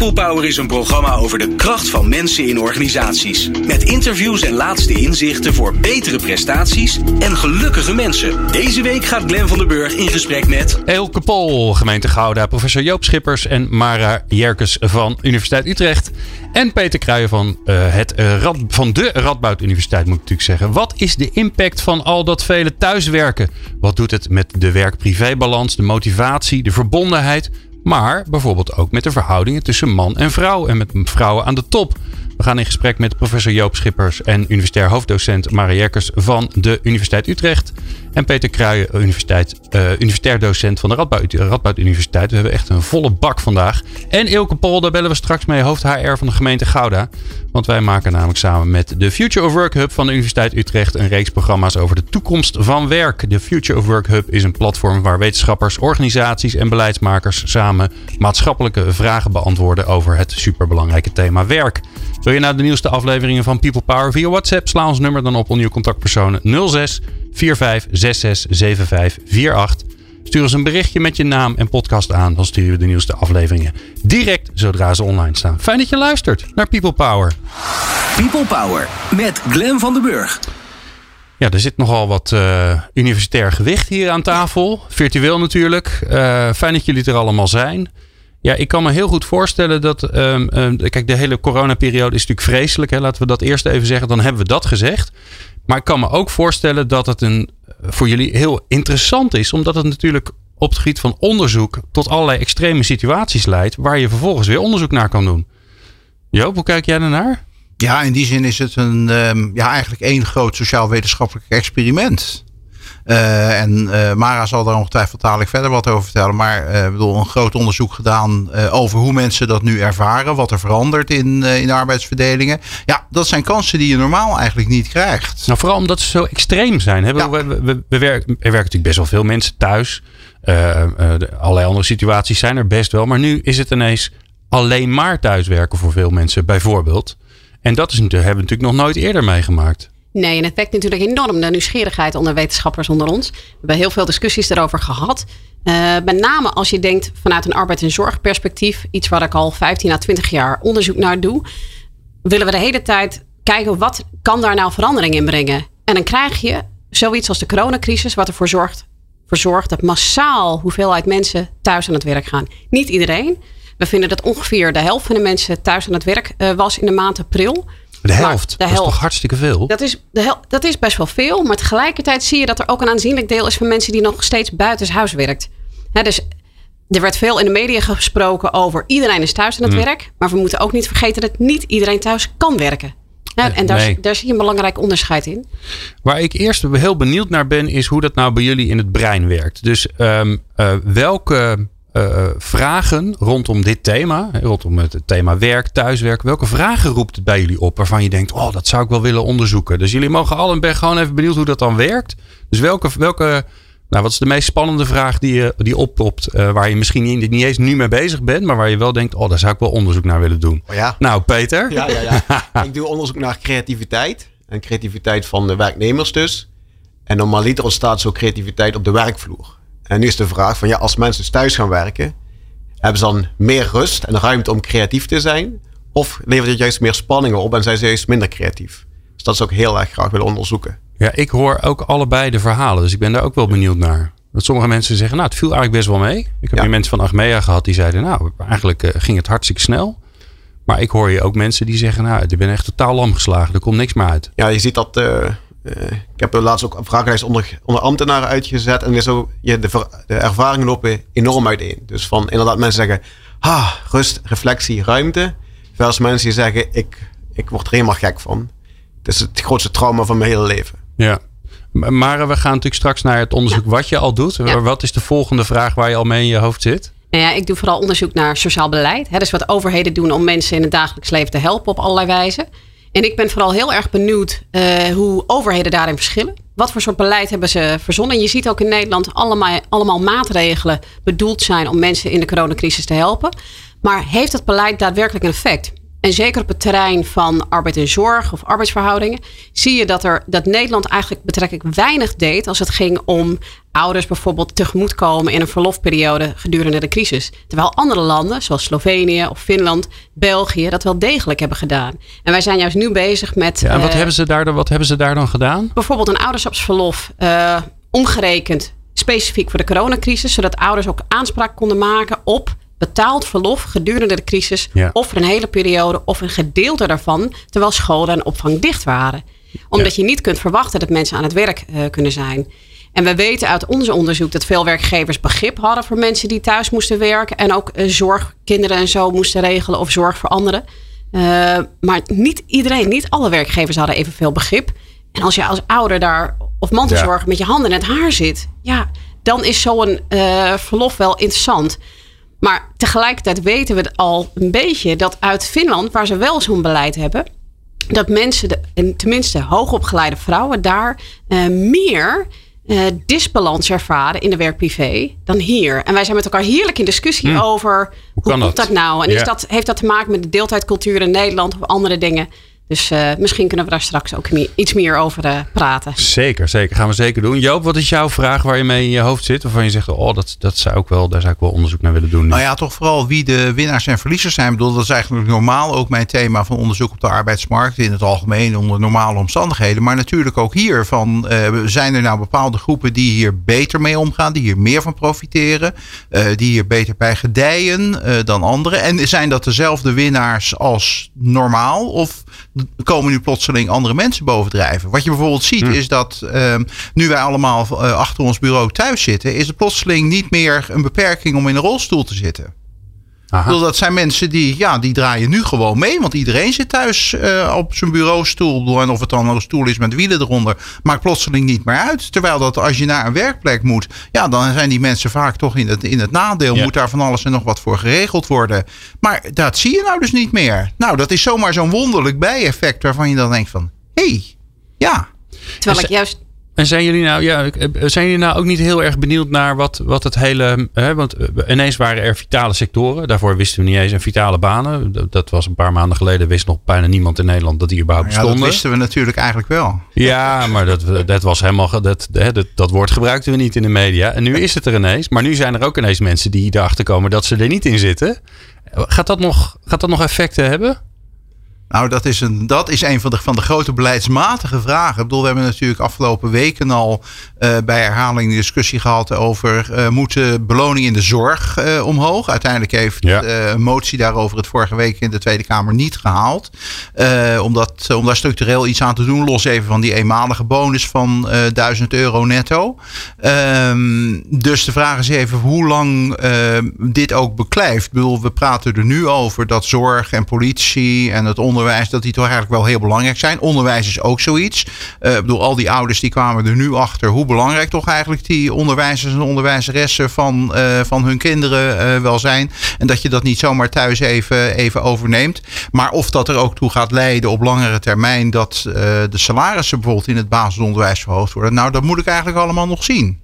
People Power is een programma over de kracht van mensen in organisaties. Met interviews en laatste inzichten voor betere prestaties en gelukkige mensen. Deze week gaat Glen van der Burg in gesprek met... Elke Pol, gemeente Gouda, professor Joop Schippers en Mara Jerkes van Universiteit Utrecht. En Peter Kruijen van, uh, het, uh, Rad, van de Radboud Universiteit, moet ik natuurlijk zeggen. Wat is de impact van al dat vele thuiswerken? Wat doet het met de werk-privébalans, de motivatie, de verbondenheid? Maar bijvoorbeeld ook met de verhoudingen tussen man en vrouw en met vrouwen aan de top. We gaan in gesprek met professor Joop Schippers en universitair hoofddocent Mara Jerkers van de Universiteit Utrecht. En Peter Kruijen, universiteit, uh, universitair docent van de Radboud, Universiteit. We hebben echt een volle bak vandaag. En Ilke Pol, daar bellen we straks mee, hoofd HR van de gemeente Gouda. Want wij maken namelijk samen met de Future of Work Hub van de Universiteit Utrecht een reeks programma's over de toekomst van werk. De Future of Work Hub is een platform waar wetenschappers, organisaties en beleidsmakers samen maatschappelijke vragen beantwoorden over het superbelangrijke thema werk. Wil je naar de nieuwste afleveringen van People Power via WhatsApp? Sla ons nummer dan op onder je contactpersonen 06 45 66 75 48. Stuur ons een berichtje met je naam en podcast aan. Dan sturen we de nieuwste afleveringen direct zodra ze online staan. Fijn dat je luistert naar People Power. People Power met Glen van den Burg. Ja, er zit nogal wat uh, universitair gewicht hier aan tafel. Virtueel natuurlijk. Uh, fijn dat jullie er allemaal zijn. Ja, ik kan me heel goed voorstellen dat. Um, um, kijk, de hele coronaperiode is natuurlijk vreselijk. Hè? Laten we dat eerst even zeggen. Dan hebben we dat gezegd. Maar ik kan me ook voorstellen dat het een, voor jullie heel interessant is. Omdat het natuurlijk op het gebied van onderzoek tot allerlei extreme situaties leidt. Waar je vervolgens weer onderzoek naar kan doen. Joop, hoe kijk jij ernaar? Ja, in die zin is het een, um, ja, eigenlijk één groot sociaal-wetenschappelijk experiment. Uh, en uh, Mara zal daar ongetwijfeld dadelijk verder wat over vertellen. Maar uh, bedoel, een groot onderzoek gedaan over hoe mensen dat nu ervaren. Wat er verandert in, in de arbeidsverdelingen. Ja, dat zijn kansen die je normaal eigenlijk niet krijgt. Nou, vooral omdat ze zo extreem zijn. Hè? Ja. We, we, we, we werken, er werken natuurlijk best wel veel mensen thuis. allerlei andere situaties zijn er best wel. Maar nu is het ineens alleen maar thuiswerken voor veel mensen, bijvoorbeeld. En dat is, hebben we natuurlijk nog nooit eerder meegemaakt. Nee, en het wekt natuurlijk enorm de nieuwsgierigheid onder wetenschappers onder ons. We hebben heel veel discussies daarover gehad. Uh, met name als je denkt vanuit een arbeid- en zorgperspectief, iets waar ik al 15 à 20 jaar onderzoek naar doe, willen we de hele tijd kijken wat kan daar nou verandering in brengen. En dan krijg je zoiets als de coronacrisis, wat ervoor zorgt, dat massaal hoeveelheid mensen thuis aan het werk gaan. Niet iedereen. We vinden dat ongeveer de helft van de mensen thuis aan het werk uh, was in de maand april. De helft, de helft. dat is toch hartstikke veel? Dat is, de hel dat is best wel veel. Maar tegelijkertijd zie je dat er ook een aanzienlijk deel is van mensen die nog steeds buitenshuis werkt. He, dus er werd veel in de media gesproken over iedereen is thuis aan het mm. werk. Maar we moeten ook niet vergeten dat niet iedereen thuis kan werken. Ja, en daar, nee. daar zie je een belangrijk onderscheid in. Waar ik eerst heel benieuwd naar ben, is hoe dat nou bij jullie in het brein werkt. Dus um, uh, welke uh, vragen rondom dit thema, rondom het thema werk, thuiswerk. Welke vragen roept het bij jullie op waarvan je denkt, oh, dat zou ik wel willen onderzoeken? Dus jullie mogen allen gewoon even benieuwd hoe dat dan werkt. Dus welke, welke nou, wat is de meest spannende vraag die, je, die oppopt, uh, waar je misschien niet, niet eens nu mee bezig bent, maar waar je wel denkt, oh, daar zou ik wel onderzoek naar willen doen? Oh ja. Nou, Peter? Ja, ja, ja. ik doe onderzoek naar creativiteit. En creativiteit van de werknemers dus. En normaliter ontstaat zo creativiteit op de werkvloer. En nu is de vraag van ja, als mensen dus thuis gaan werken, hebben ze dan meer rust en ruimte om creatief te zijn? Of levert het juist meer spanningen op en zijn ze juist minder creatief? Dus dat is ook heel erg graag willen onderzoeken. Ja, ik hoor ook allebei de verhalen, dus ik ben daar ook wel benieuwd naar. Dat sommige mensen zeggen, nou, het viel eigenlijk best wel mee. Ik heb ja. mensen van Achmea gehad die zeiden, nou, eigenlijk uh, ging het hartstikke snel. Maar ik hoor je ook mensen die zeggen, nou, ik ben echt totaal lam geslagen. Er komt niks meer uit. Ja, je ziet dat uh, ik heb laatst ook een vragenlijst onder, onder ambtenaren uitgezet. En zo, je, de, de ervaringen lopen enorm uiteen. Dus van inderdaad mensen zeggen, ha, rust, reflectie, ruimte. Versus mensen die zeggen, ik, ik word er helemaal gek van. Het is het grootste trauma van mijn hele leven. Ja. Maar we gaan natuurlijk straks naar het onderzoek ja. wat je al doet. Ja. Wat is de volgende vraag waar je al mee in je hoofd zit? Nou ja, ik doe vooral onderzoek naar sociaal beleid. Hè, dus wat overheden doen om mensen in het dagelijks leven te helpen op allerlei wijzen. En ik ben vooral heel erg benieuwd uh, hoe overheden daarin verschillen. Wat voor soort beleid hebben ze verzonnen? En je ziet ook in Nederland allemaal, allemaal maatregelen bedoeld zijn om mensen in de coronacrisis te helpen. Maar heeft dat beleid daadwerkelijk een effect? En zeker op het terrein van arbeid en zorg of arbeidsverhoudingen, zie je dat, er, dat Nederland eigenlijk betrekkelijk weinig deed als het ging om ouders bijvoorbeeld tegemoetkomen in een verlofperiode gedurende de crisis. Terwijl andere landen, zoals Slovenië of Finland, België, dat wel degelijk hebben gedaan. En wij zijn juist nu bezig met. Ja, en wat, eh, hebben ze daar, dan- wat hebben ze daar dan gedaan? bijvoorbeeld een ouderschapsverlof eh, omgerekend specifiek voor de coronacrisis, zodat ouders ook aanspraak konden maken op betaald verlof gedurende de crisis, Ja. of voor een hele periode of een gedeelte daarvan, terwijl scholen en opvang dicht waren. Omdat je niet kunt verwachten dat mensen aan het werk eh, kunnen zijn. En we weten uit ons onderzoek dat veel werkgevers begrip hadden voor mensen die thuis moesten werken en ook eh, zorg, kinderen en zo moesten regelen of zorg voor anderen. Eh, maar niet iedereen, niet alle werkgevers hadden evenveel begrip. En als je als ouder daar of mantelzorger met je handen in het haar zit, ja, dan is zo'n verlof wel interessant. Maar tegelijkertijd weten we al een beetje dat uit Finland, waar ze wel zo'n beleid hebben, dat mensen, de, en tenminste hoogopgeleide vrouwen, daar eh, meer eh, disbalans ervaren in de werk-privé dan hier. En wij zijn met elkaar heerlijk in discussie over hoe, komt dat? dat nou? En Ja. is dat, heeft dat te maken met de deeltijdcultuur in Nederland of andere dingen? Dus eh, misschien kunnen we daar straks ook iets meer over eh, praten. Zeker, zeker. Gaan we zeker doen. Joop, wat is jouw vraag waar je mee in je hoofd zit? Waarvan je zegt, oh, dat, dat zou ik wel, daar zou ik wel onderzoek naar willen doen. Nou ja, toch vooral wie de winnaars en verliezers zijn. Ik bedoel, dat is eigenlijk normaal ook mijn thema van onderzoek op de arbeidsmarkt. In het algemeen onder normale omstandigheden. Maar natuurlijk ook hier. Van, eh, zijn er nou bepaalde groepen die hier beter mee omgaan? Die hier meer van profiteren? eh, die hier beter bij gedijen eh, dan anderen? En zijn dat dezelfde winnaars als normaal? Of komen nu plotseling andere mensen bovendrijven? Wat je bijvoorbeeld ziet is dat ehm, nu wij allemaal eh, achter ons bureau thuis zitten... is het plotseling niet meer een beperking om in een rolstoel te zitten. Bedoel, dat zijn mensen die, ja, die draaien nu gewoon mee. Want iedereen zit thuis eh, op zijn bureaustoel. En of het dan een stoel is met wielen eronder, maakt plotseling niet meer uit. Terwijl dat als je naar een werkplek moet, ja, dan zijn die mensen vaak toch in het, in het nadeel. Ja. Moet daar van alles en nog wat voor geregeld worden. Maar dat zie je nou dus niet meer. Nou, dat is zomaar zo'n wonderlijk bijeffect waarvan je dan denkt van, hé, hey, ja. Terwijl ik juist En zijn jullie nou, ja, ik- eh, zijn jullie nou ook niet heel erg benieuwd naar wat, wat het hele. Hè, want eh, ineens waren er vitale sectoren. Daarvoor wisten we niet eens. En vitale banen. Dat, dat was een paar maanden geleden. Wist nog bijna niemand in Nederland dat die überhaupt ja, dat wisten we natuurlijk eigenlijk wel. Ja, maar dat, dat was helemaal. Dat, hè, dat, dat woord gebruikten we niet in de media. En nu is het er ineens. Maar nu zijn er ook ineens mensen die erachter komen dat ze er niet in zitten. Gaat dat nog, gaat dat nog effecten hebben? Nou, dat is een, dat is een van de, van de grote beleidsmatige vragen. Ik bedoel, we hebben natuurlijk afgelopen weken al eh, bij herhaling de discussie gehad over eh moeten beloning in de zorg eh, omhoog. Uiteindelijk heeft Ja. een motie daarover het vorige week in de Tweede Kamer niet gehaald. Eh, omdat, om daar structureel iets aan te doen, los even van die eenmalige bonus van eh 1000 euro netto. Ehm, dus de vraag is even hoe lang dit ook beklijft. Ik bedoel, we praten er nu over dat zorg en politie en het onderwijs, dat die toch eigenlijk wel heel belangrijk zijn. Onderwijs is ook zoiets. Eh, ik bedoel, al die ouders die kwamen er nu achter hoe belangrijk toch eigenlijk die onderwijzers en onderwijzeressen van, eh, van hun kinderen eh, wel zijn. En dat je dat niet zomaar thuis even, even overneemt. Maar of dat er ook toe gaat leiden op langere termijn dat de salarissen bijvoorbeeld in het basisonderwijs verhoogd worden. Nou, dat moet ik eigenlijk allemaal nog zien.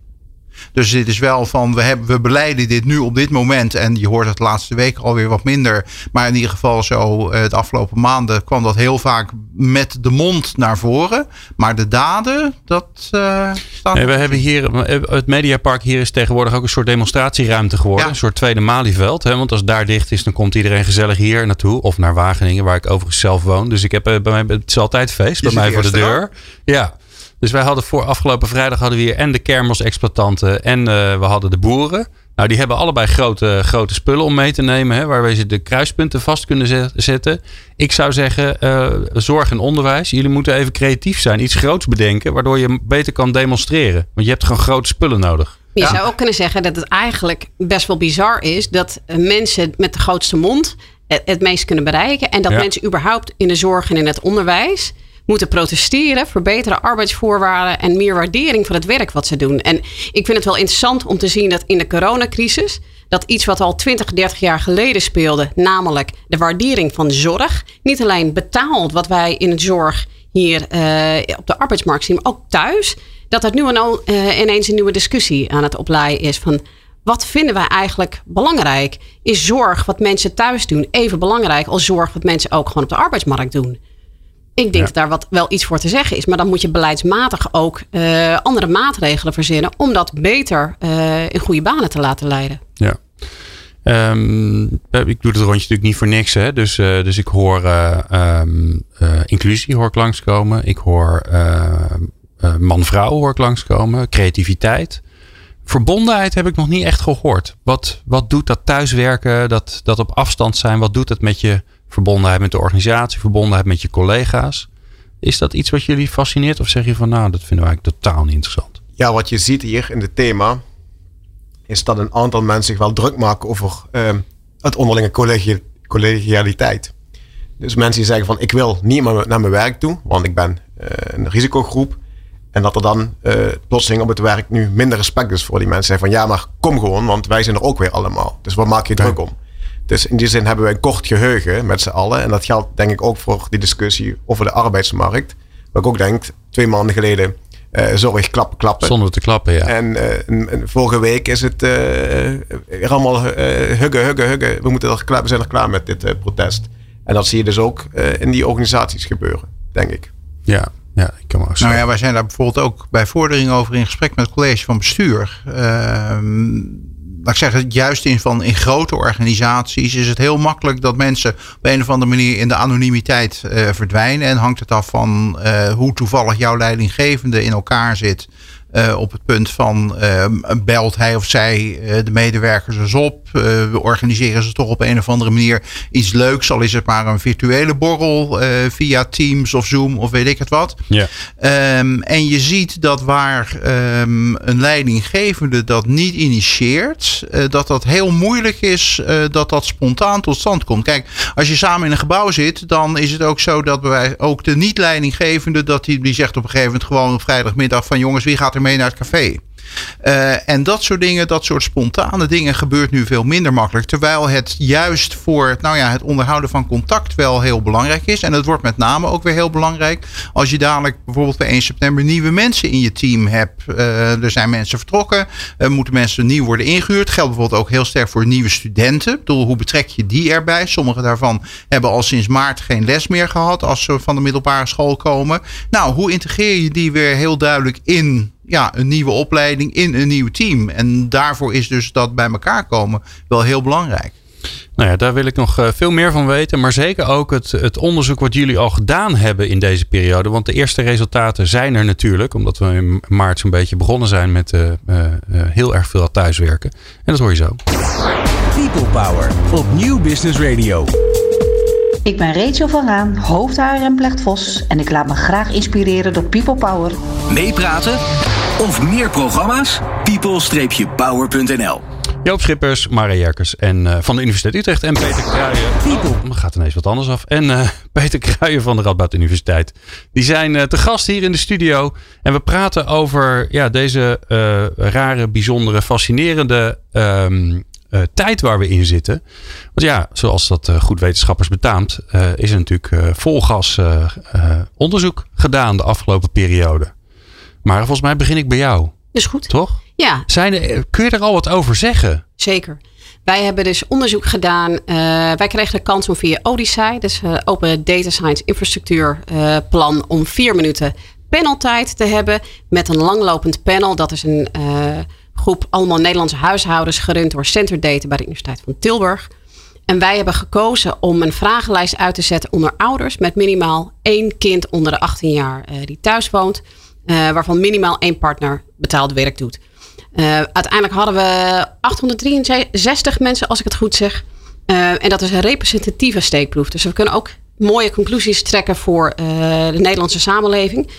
Dus dit is wel van, we, hebben, we beleiden dit nu op dit moment. En je hoort het de laatste weken alweer wat minder. Maar in ieder geval zo eh, de afgelopen maanden kwam dat heel vaak met de mond naar voren. Maar de daden, dat eh staat... Nee, we hebben hier, het Mediapark hier is tegenwoordig ook een soort demonstratieruimte geworden. Ja. Een soort tweede Malieveld. Hè? Want als daar dicht is, dan komt iedereen gezellig hier naartoe. Of naar Wageningen, waar ik overigens zelf woon. Dus ik heb eh, bij mij, het is altijd feest. Bij mij voor de deur. Ja. Dus wij hadden voor afgelopen vrijdag hadden we hier en de kermisexploitanten en eh, we hadden de boeren. Nou, die hebben allebei grote, grote spullen om mee te nemen, hè, waar ze de kruispunten vast kunnen zet- zetten. Ik zou zeggen, eh, zorg en onderwijs. Jullie moeten even creatief zijn, iets groots bedenken, waardoor je beter kan demonstreren. Want je hebt gewoon grote spullen nodig. Je Ja. zou ook kunnen zeggen dat het eigenlijk best wel bizar is dat eh, mensen met de grootste mond het, het meest kunnen bereiken. En dat Ja. mensen überhaupt in de zorg en in het onderwijs moeten protesteren voor betere arbeidsvoorwaarden en meer waardering van het werk wat ze doen. En ik vind het wel interessant om te zien dat in de coronacrisis dat iets wat al 20, 30 jaar geleden speelde, namelijk de waardering van zorg, niet alleen betaald wat wij in de zorg hier eh, op de arbeidsmarkt zien, maar ook thuis, dat dat nu en al, eh, ineens een nieuwe discussie aan het opleiden is van wat vinden wij eigenlijk belangrijk? Is zorg wat mensen thuis doen even belangrijk als zorg wat mensen ook gewoon op de arbeidsmarkt doen? Ik denk dat daar wat, wel iets voor te zeggen is. Maar dan moet je beleidsmatig ook uh, andere maatregelen verzinnen. om dat beter uh, in goede banen te laten leiden. Ja. Um, ik doe het rondje natuurlijk niet voor niks. Hè? Dus, uh, dus ik hoor um, inclusie hoor ik langskomen. Ik hoor man-vrouw hoor ik langskomen. Creativiteit. Verbondenheid heb ik nog niet echt gehoord. Wat, wat doet dat thuiswerken, dat, dat op afstand zijn? Wat doet dat met je verbondenheid met de organisatie, verbondenheid met je collega's? Is dat iets wat jullie fascineert? Of zeg je van nou, dat vinden we eigenlijk totaal niet interessant? Ja, wat je ziet hier in het thema is dat een aantal mensen zich wel druk maken over uh, het onderlinge collegi collegialiteit. Dus mensen die zeggen van ik wil niet meer naar mijn werk toe, want ik ben uh, een risicogroep. En dat er dan uh, plotseling op het werk nu minder respect is voor die mensen. Zeggen van ja, maar kom gewoon, want wij zijn er ook weer allemaal. Dus waar maak je druk om? Dus in die zin hebben we een kort geheugen met z'n allen. En dat geldt denk ik ook voor die discussie over de arbeidsmarkt. Wat ik ook denk, twee maanden geleden uh, zorg klappen, klappen. Zonder te klappen, ja. En, uh, vorige week is het uh, allemaal huggen, huggen, huggen. We, moeten er klaar, we zijn er klaar met dit protest. En dat zie je dus ook in die organisaties gebeuren, denk ik. Ja, ja, ik kan maar Nou ja, wij zijn daar bijvoorbeeld ook bij vordering over in gesprek met het college van bestuur. Ehm, laat ik zeggen, juist in, van, in grote organisaties is het heel makkelijk dat mensen op een of andere manier in de anonimiteit uh, verdwijnen. En hangt het af van uh, hoe toevallig jouw leidinggevende in elkaar zit. Uh, op het punt van belt hij of zij de medewerkers eens op. we organiseren ze toch op een of andere manier iets leuks. Al is het maar een virtuele borrel via Teams of Zoom of weet ik het wat. Ja. Um, en je ziet dat waar um, een leidinggevende dat niet initieert, dat dat heel moeilijk is dat dat spontaan tot stand komt. Kijk, als je samen in een gebouw zit, dan is het ook zo dat wij ook de niet-leidinggevende, dat die, die zegt op een gegeven moment gewoon op vrijdagmiddag van jongens, wie gaat er mee naar het café. Uh, en dat soort dingen, dat soort spontane dingen gebeurt nu veel minder makkelijk. Terwijl het juist voor nou ja, het onderhouden van contact wel heel belangrijk is. En het wordt met name ook weer heel belangrijk als je dadelijk bijvoorbeeld bij 1 september nieuwe mensen in je team hebt. Uh, er zijn mensen vertrokken, uh, moeten mensen nieuw worden ingehuurd. Geldt bijvoorbeeld ook heel sterk voor nieuwe studenten. Ik bedoel, hoe betrek je die erbij? Sommige daarvan hebben al sinds maart geen les meer gehad als ze van de middelbare school komen. Nou, hoe integreer je die weer heel duidelijk in ja, een nieuwe opleiding in een nieuw team. En daarvoor is dus dat bij elkaar komen wel heel belangrijk. Nou ja, daar wil ik nog veel meer van weten. Maar zeker ook het, het onderzoek wat jullie al gedaan hebben in deze periode. Want de eerste resultaten zijn er natuurlijk. Omdat we in maart zo'n beetje begonnen zijn met uh, uh, heel erg veel thuiswerken. En dat hoor je zo. People Power op Nieuw Business Radio. Ik ben Rachel van Raan, hoofd en Plecht Vos en ik laat me graag inspireren door People Power. Meepraten of meer programma's? people-power.nl Joop Schippers, Mara Jerkers en uh, van de Universiteit Utrecht en Peter Kruijen. People. Oh, gaat ineens wat anders af. En uh, Peter Kruijen van de Radboud Universiteit. Die zijn uh, te gast hier in de studio. En we praten over ja, deze rare, bijzondere, fascinerende um, uh, tijd waar we in zitten. Want ja, zoals dat uh, goed wetenschappers betaamt, uh, is er natuurlijk vol gas onderzoek gedaan de afgelopen periode. Maar volgens mij begin ik bij jou. Is goed. Toch? Ja. Zijn er, kun je er al wat over zeggen? Zeker. Wij hebben dus onderzoek gedaan. wij kregen de kans om via Odyssey, dus Open Data Science Infrastructuur plan, om vier minuten paneltijd te hebben met een langlopend panel. Dat is een groep allemaal Nederlandse huishoudens gerund door Center Data bij de Universiteit van Tilburg. En wij hebben gekozen om een vragenlijst uit te zetten onder ouders met minimaal één kind onder de 18 jaar uh, die thuis woont, uh, waarvan minimaal één partner betaald werk doet. Uh, uiteindelijk hadden we 863 mensen, als ik het goed zeg. en dat is een representatieve steekproef. Dus we kunnen ook mooie conclusies trekken voor de Nederlandse samenleving.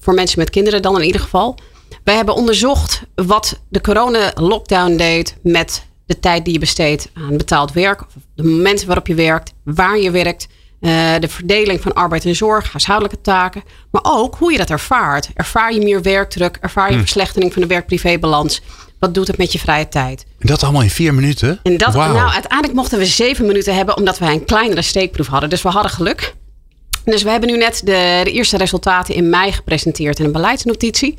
voor mensen met kinderen dan in ieder geval. Wij hebben onderzocht wat de corona-lockdown deed met de tijd die je besteedt aan betaald werk. De momenten waarop je werkt, waar je werkt. Uh, de verdeling van arbeid en zorg, huishoudelijke taken. Maar ook hoe je dat ervaart. Ervaar je meer werkdruk? Ervaar je hm. verslechtering van de werk-privé-balans? Wat doet het met je vrije tijd? En dat allemaal in vier minuten? En dat, wow. Nou, uiteindelijk mochten we zeven minuten hebben, omdat wij een kleinere steekproef hadden. Dus we hadden geluk. Dus we hebben nu net de, de eerste resultaten in mei gepresenteerd in een beleidsnotitie.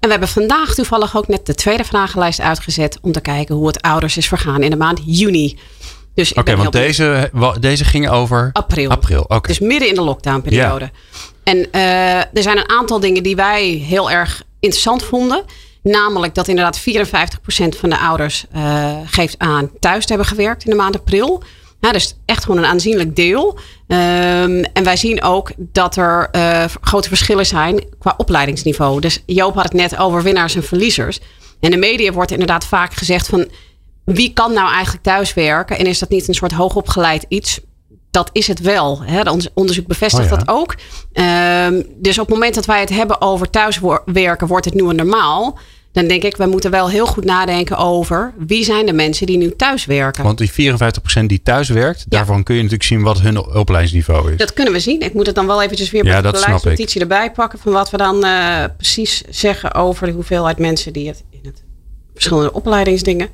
En we hebben vandaag toevallig ook net de tweede vragenlijst uitgezet om te kijken hoe het ouders is vergaan in de maand juni. Dus Oké, want deze, deze ging over april. april. Dus midden in de lockdownperiode. En uh, er zijn een aantal dingen die wij heel erg interessant vonden. Namelijk dat inderdaad 54% van de ouders uh, geeft aan thuis te hebben gewerkt in de maand april. Ja, dus echt gewoon een aanzienlijk deel. Um, en wij zien ook dat er uh, grote verschillen zijn qua opleidingsniveau. Dus Joop had het net over winnaars en verliezers. En de media wordt inderdaad vaak gezegd van wie kan nou eigenlijk thuiswerken? En is dat niet een soort hoogopgeleid iets? Dat is het wel. Hè? Ons onderzoek bevestigt Oh ja. dat ook. Um, dus op het moment dat wij het hebben over thuiswerken, wordt het nieuwe normaal. Dan denk ik, we moeten wel heel goed nadenken over wie zijn de mensen die nu thuiswerken. Want die 54% die thuis werkt, daarvan kun je natuurlijk zien wat hun opleidingsniveau is. Dat kunnen we zien. Ik moet het dan wel eventjes weer Ja, bij de lijstnotitie erbij pakken. Van wat we dan uh, precies zeggen over de hoeveelheid mensen die het in het verschillende opleidingsdingen.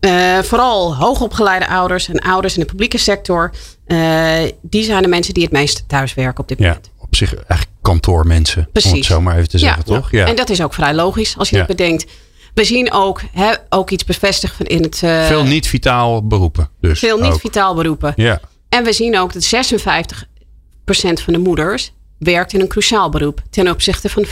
Uh, vooral hoogopgeleide ouders en ouders in de publieke sector. Uh, die zijn de mensen die het meest thuiswerken op dit ja, moment. Op zich eigenlijk kantoormensen. Precies. Om het zo maar even te zeggen, ja, toch? Ja. En dat is ook vrij logisch als je het bedenkt. We zien ook, hè, ook iets bevestigd van in het. Uh, Veel niet vitaal beroepen. Dus veel niet ook. vitaal beroepen. Ja. En we zien ook dat 56% van de moeders werkt in een cruciaal beroep. Ten opzichte van 34%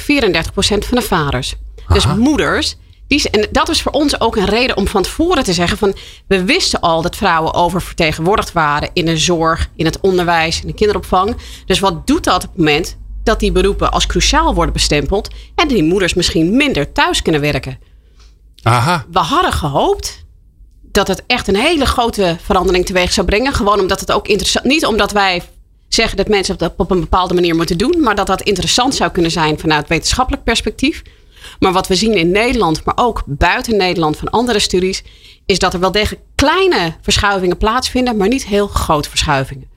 van de vaders. Dus moeders. Die, en dat is voor ons ook een reden om van tevoren te zeggen van we wisten al dat vrouwen oververtegenwoordigd waren in de zorg, in het onderwijs, in de kinderopvang. Dus wat doet dat op het moment dat die beroepen als cruciaal worden bestempeld en die moeders misschien minder thuis kunnen werken? Aha. We hadden gehoopt dat het echt een hele grote verandering teweeg zou brengen. Gewoon omdat het ook interessant, niet omdat wij zeggen dat mensen dat op een bepaalde manier moeten doen, maar dat dat interessant zou kunnen zijn vanuit wetenschappelijk perspectief. Maar wat we zien in Nederland, maar ook buiten Nederland van andere studies, is dat er wel degelijk kleine verschuivingen plaatsvinden, maar niet heel grote verschuivingen.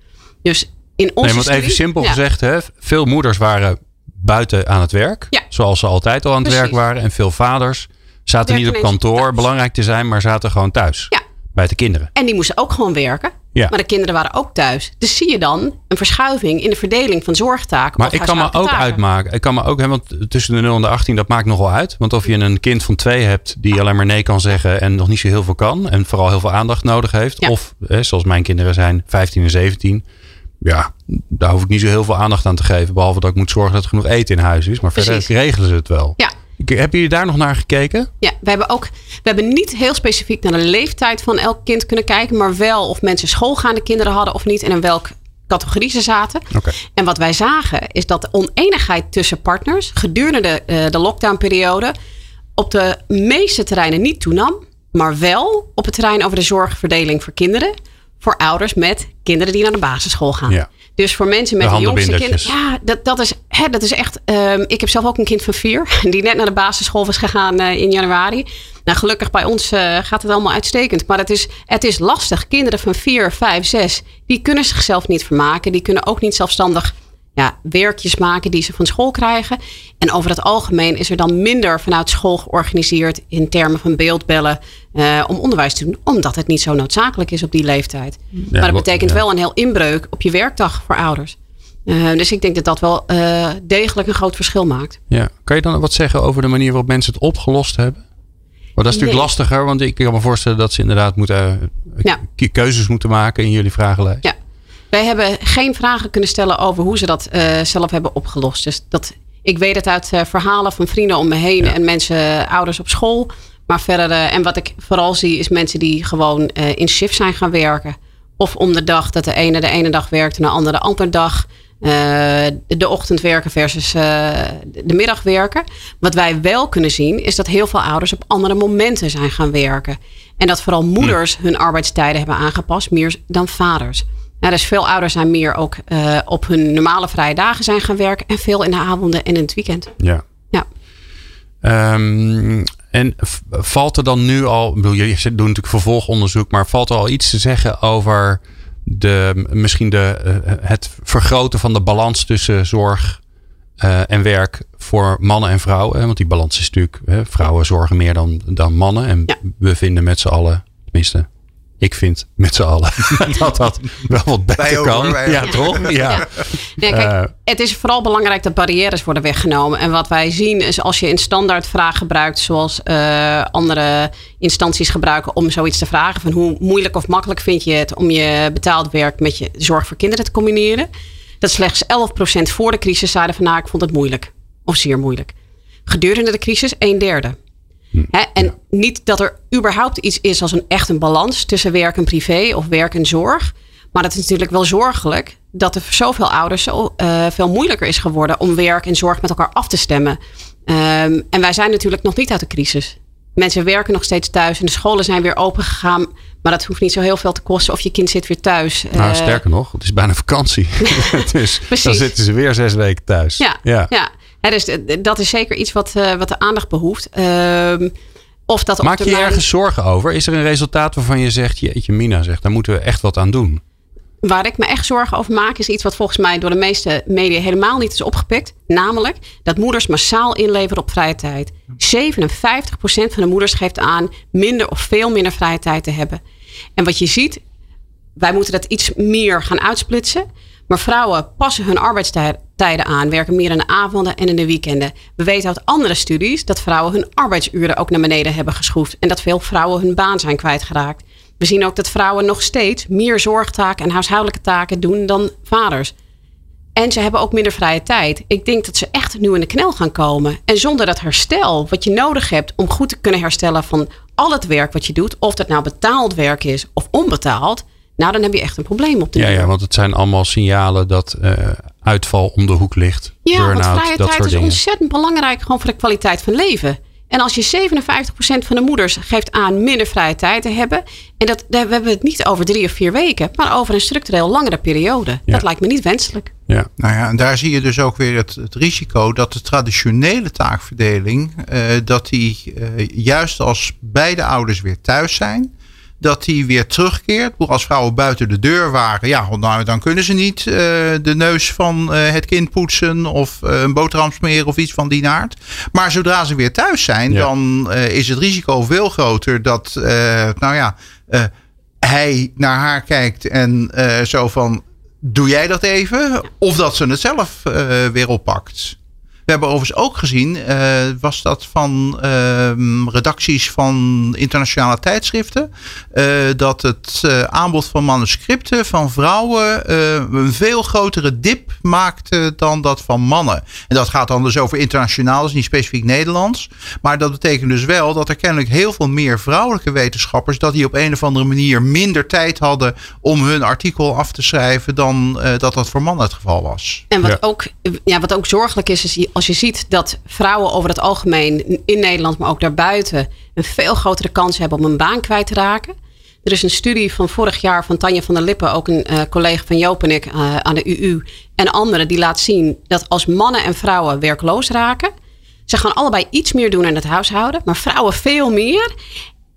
Dus in onze Nee, want even studie- simpel ja, gezegd, hè, veel moeders waren buiten aan het werk. Ja. Zoals ze altijd al aan het Precies. werk waren. En veel vaders zaten niet op kantoor, thuis. belangrijk te zijn, maar zaten gewoon thuis. Ja. Bij de kinderen. En die moesten ook gewoon werken. Ja. Maar de kinderen waren ook thuis. Dus zie je dan een verschuiving in de verdeling van zorgtaken. Maar ik kan me ook taken. uitmaken. Ik kan me ook, hè, want tussen de 0 en de 18, dat maakt nogal uit. Want of je een kind van twee hebt die alleen maar nee kan zeggen en nog niet zo heel veel kan. En vooral heel veel aandacht nodig heeft. Ja. Of hè, zoals mijn kinderen zijn 15 en 17. Ja, daar hoef ik niet zo heel veel aandacht aan te geven. Behalve dat ik moet zorgen dat er genoeg eten in huis is. Maar verder regelen ze het wel. Ja. Hebben jullie daar nog naar gekeken? Ja, we hebben ook we hebben niet heel specifiek naar de leeftijd van elk kind kunnen kijken, maar wel of mensen schoolgaande kinderen hadden of niet en in welke categorie ze zaten. Oké. En wat wij zagen is dat de oneenigheid tussen partners gedurende de, eh, de lockdownperiode op de meeste terreinen niet toenam, maar wel op het terrein over de zorgverdeling voor kinderen, voor ouders met kinderen die naar de basisschool gaan. Ja. Dus voor mensen met De de jongste kinderen. Ja, dat, dat, is, hè, dat is echt. ehm, ik heb zelf ook een kind van vier. Die net naar de basisschool was gegaan eh, in januari. Nou, gelukkig bij ons eh, gaat het allemaal uitstekend. Maar het is, het is lastig. Kinderen van vier, vijf, zes. Die kunnen zichzelf niet vermaken. Die kunnen ook niet zelfstandig ja, werkjes maken die ze van school krijgen. En over het algemeen is er dan minder vanuit school georganiseerd. in termen van beeldbellen. eh, om onderwijs te doen. Omdat het niet zo noodzakelijk is op die leeftijd. maar dat betekent ja. wel een heel inbreuk op je werkdag voor ouders. Eh, dus ik denk dat dat wel eh, degelijk een groot verschil maakt. Ja. Kan je dan wat zeggen over de manier waarop mensen het opgelost hebben? Maar dat is natuurlijk Nee. lastiger, want ik kan me voorstellen dat ze inderdaad moeten, keuzes moeten maken in jullie vragenlijst. Ja. Wij hebben geen vragen kunnen stellen over hoe ze dat eh, zelf hebben opgelost. Dus dat, ik weet het uit eh, verhalen van vrienden om me heen en mensen, eh, ouders op school. Maar verder, en wat ik vooral zie, is mensen die gewoon in shift zijn gaan werken. Of om de dag, dat de ene de ene dag werkt en de andere de andere dag. De, ochtend werken versus de middag werken. Wat wij wel kunnen zien, is dat heel veel ouders op andere momenten zijn gaan werken. En dat vooral moeders hun arbeidstijden hebben aangepast, meer dan vaders. Nou, dus veel ouders zijn meer ook eh, op hun normale vrije dagen zijn gaan werken. En veel in de avonden en in het weekend. Ja. Ja. Ehm, en valt er dan nu al, bedoel, jullie doen natuurlijk vervolgonderzoek, maar valt er al iets te zeggen over de, misschien de, eh, het vergroten van de balans tussen zorg eh, en werk voor mannen en vrouwen? Want die balans is natuurlijk, hè, vrouwen zorgen meer dan, dan mannen. En Ja. we vinden met z'n allen, tenminste, Ik vind met z'n allen dat dat wel wat beter ook, kan. hoor, ja, toch? Ja. Ja. Ja, kijk, Eh. het is vooral belangrijk dat barrières worden weggenomen. En wat wij zien is als je een standaard vraag gebruikt, zoals eh, andere instanties gebruiken om zoiets te vragen: van hoe moeilijk of makkelijk vind je het om je betaald werk met je zorg voor kinderen te combineren? Dat slechts 11% voor de crisis zeiden van nou, ik vond het moeilijk. Of zeer moeilijk. Gedurende de crisis een derde. En niet dat er überhaupt iets is als een echt een balans tussen werk en privé of werk en zorg. Maar het is natuurlijk wel zorgelijk dat er voor zoveel ouders zo eh, veel moeilijker is geworden om werk en zorg met elkaar af te stemmen. Ehm, en wij zijn natuurlijk nog niet uit de crisis. Mensen werken nog steeds thuis en de scholen zijn weer open gegaan. Maar dat hoeft niet zo heel veel te kosten of je kind zit weer thuis. Nou, Eh, sterker nog, het is bijna vakantie. dus dan zitten ze weer zes weken thuis. Ja, ja. Dus dat is zeker iets wat, eh, wat de aandacht behoeft. Ehm, of dat op Maak je termijn- ergens zorgen over? Is er een resultaat waarvan je zegt, jeetje Mina zegt, daar moeten we echt wat aan doen? Waar ik me echt zorgen over maak, is iets wat volgens mij door de meeste media helemaal niet is opgepikt. Namelijk dat moeders massaal inleveren op vrije tijd. 57% van de moeders geeft aan minder of veel minder vrije tijd te hebben. En wat je ziet, wij moeten dat iets meer gaan uitsplitsen. Maar vrouwen passen hun arbeidstijden aan, werken meer in de avonden en in de weekenden. We weten uit andere studies dat vrouwen hun arbeidsuren ook naar beneden hebben geschroefd. En dat veel vrouwen hun baan zijn kwijtgeraakt. We zien ook dat vrouwen nog steeds meer zorgtaken en huishoudelijke taken doen dan vaders. En ze hebben ook minder vrije tijd. Ik denk dat ze echt nu in de knel gaan komen. En zonder dat herstel, wat je nodig hebt om goed te kunnen herstellen van al het werk wat je doet, of dat nou betaald werk is of onbetaald, nou dan heb je echt een probleem op de Ja, ja, want het zijn allemaal signalen dat eh, uitval om de hoek ligt. Ja, want Burn-out, vrije dat tijd soort is dingen. ontzettend belangrijk gewoon voor de kwaliteit van leven. En als je 57% van de moeders geeft aan minder vrije tijd te hebben. En dat, daar hebben we het niet over drie of vier weken, maar over een structureel langere periode. Ja. Dat lijkt me niet wenselijk. Ja. Nou ja, en daar zie je dus ook weer het, het risico dat de traditionele taakverdeling, eh, dat die eh, juist als beide ouders weer thuis zijn, dat die weer terugkeert. Als vrouwen buiten de deur waren, ja, nou, dan kunnen ze niet eh, de neus van eh, het kind poetsen of eh, een boterham smeren of iets van die naart. Maar zodra ze weer thuis zijn, Ja. dan is het risico veel groter dat, nou ja, hij naar haar kijkt en zo van, doe jij dat even? Of dat ze het zelf weer oppakt. We hebben overigens ook gezien, eh, was dat van ehm, redacties van internationale tijdschriften, eh, dat het eh, aanbod van manuscripten van vrouwen eh, een veel grotere dip maakte dan dat van mannen. En dat gaat dan dus over internationaal, dus niet specifiek Nederlands. Maar dat betekent dus wel dat er kennelijk heel veel meer vrouwelijke wetenschappers, dat die op een of andere manier minder tijd hadden om hun artikel af te schrijven dan eh, dat dat voor mannen het geval was. En wat, Ja. ook, ja, wat ook zorgelijk is, is als je ziet dat vrouwen over het algemeen in Nederland, maar ook daarbuiten, een veel grotere kans hebben om een baan kwijt te raken. Er is een studie van vorig jaar van Tanja van der Lippen, ook een eh, collega van Joop en ik eh, aan de UU, en anderen, die laat zien dat als mannen en vrouwen werkloos raken, ze gaan allebei iets meer doen in het huishouden, maar vrouwen veel meer.